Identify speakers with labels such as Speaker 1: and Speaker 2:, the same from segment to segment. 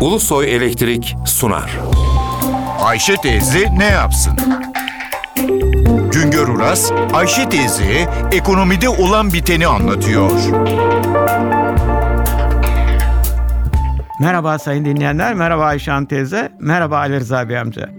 Speaker 1: Ulusoy Elektrik sunar.
Speaker 2: Ayşe teyze ne yapsın? Güngör Uras, Ayşe teyze ekonomide olan biteni anlatıyor.
Speaker 3: Merhaba sayın dinleyenler, merhaba Ayşe Hanım teyze, merhaba Ali Rıza Bey amca.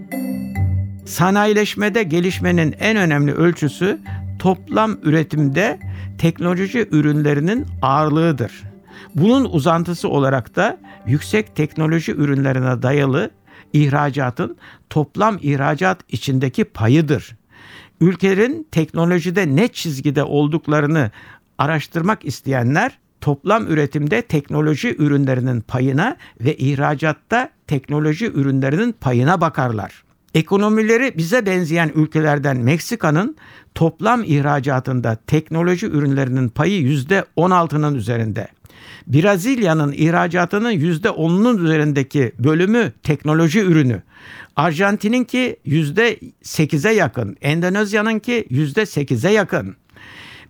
Speaker 3: Sanayileşmede gelişmenin en önemli ölçüsü toplam üretimde teknoloji ürünlerinin ağırlığıdır. Bunun uzantısı olarak da yüksek teknoloji ürünlerine dayalı ihracatın toplam ihracat içindeki payıdır. Ülkelerin teknolojide ne çizgide olduklarını araştırmak isteyenler toplam üretimde teknoloji ürünlerinin payına ve ihracatta teknoloji ürünlerinin payına bakarlar. Ekonomileri bize benzeyen ülkelerden Meksika'nın toplam ihracatında teknoloji ürünlerinin payı %16'nın üzerinde. Brezilya'nın ihracatının %10'unun üzerindeki bölümü teknoloji ürünü. Arjantin'inki %8'e yakın, Endonezya'nınki %8'e yakın.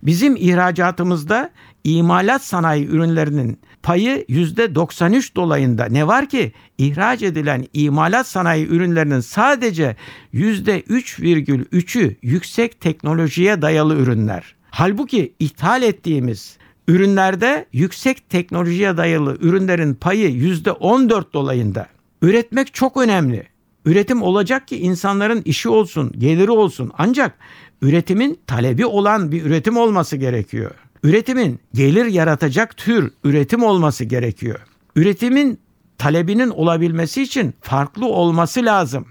Speaker 3: Bizim ihracatımızda imalat sanayi ürünlerinin payı %93 dolayında. Ne var ki ihraç edilen imalat sanayi ürünlerinin sadece %3,3'ü yüksek teknolojiye dayalı ürünler. Halbuki ithal ettiğimiz ürünlerde yüksek teknolojiye dayalı ürünlerin payı %14 dolayında. Üretmek çok önemli. Üretim olacak ki insanların işi olsun, geliri olsun. Ancak üretimin talebi olan bir üretim olması gerekiyor. Üretimin gelir yaratacak tür üretim olması gerekiyor. Üretimin talebinin olabilmesi için farklı olması lazım.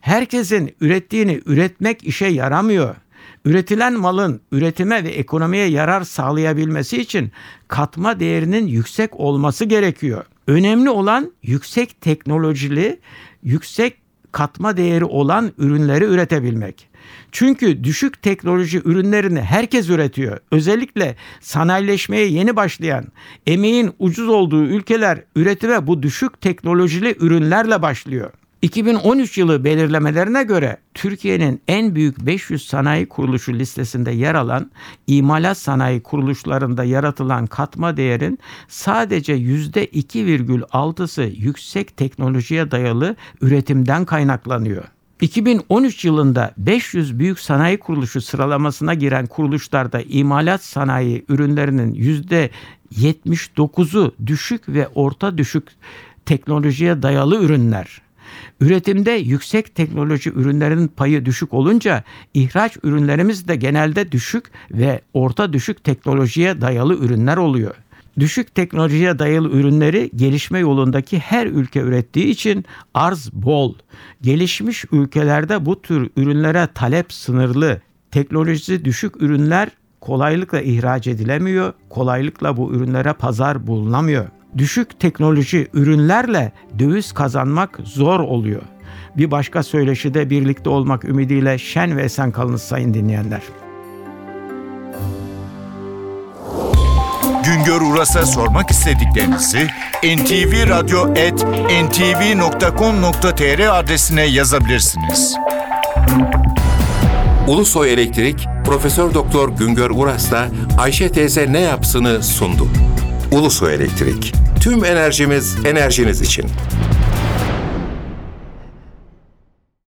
Speaker 3: Herkesin ürettiğini üretmek işe yaramıyor. Üretilen malın üretime ve ekonomiye yarar sağlayabilmesi için katma değerinin yüksek olması gerekiyor. Önemli olan yüksek teknolojili, yüksek katma değeri olan ürünleri üretebilmek. Çünkü düşük teknoloji ürünlerini herkes üretiyor. Özellikle sanayileşmeye yeni başlayan, emeğin ucuz olduğu ülkeler üretime bu düşük teknolojili ürünlerle başlıyor. 2013 yılı belirlemelerine göre Türkiye'nin en büyük 500 sanayi kuruluşu listesinde yer alan imalat sanayi kuruluşlarında yaratılan katma değerin sadece %2,6'sı yüksek teknolojiye dayalı üretimden kaynaklanıyor. 2013 yılında 500 büyük sanayi kuruluşu sıralamasına giren kuruluşlarda imalat sanayi ürünlerinin %79'u düşük ve orta düşük teknolojiye dayalı ürünler. Üretimde yüksek teknoloji ürünlerinin payı düşük olunca ihraç ürünlerimiz de genelde düşük ve orta düşük teknolojiye dayalı ürünler oluyor. Düşük teknolojiye dayalı ürünleri gelişme yolundaki her ülke ürettiği için arz bol. Gelişmiş ülkelerde bu tür ürünlere talep sınırlı. Teknolojisi düşük ürünler kolaylıkla ihraç edilemiyor. Kolaylıkla bu ürünlere pazar bulunamıyor. Düşük teknoloji ürünlerle döviz kazanmak zor oluyor. Bir başka söyleşide birlikte olmak ümidiyle şen ve esen kalınız sayın dinleyenler.
Speaker 2: Güngör Uras'a sormak istediklerinizi ntvradio.ntv.com.tr adresine yazabilirsiniz.
Speaker 1: Ulusoy Elektrik Profesör Doktor Güngör Uras'la Ayşe teyze ne yapsını sundu. Ulusoy Elektrik. Tüm enerjimiz enerjiniz için.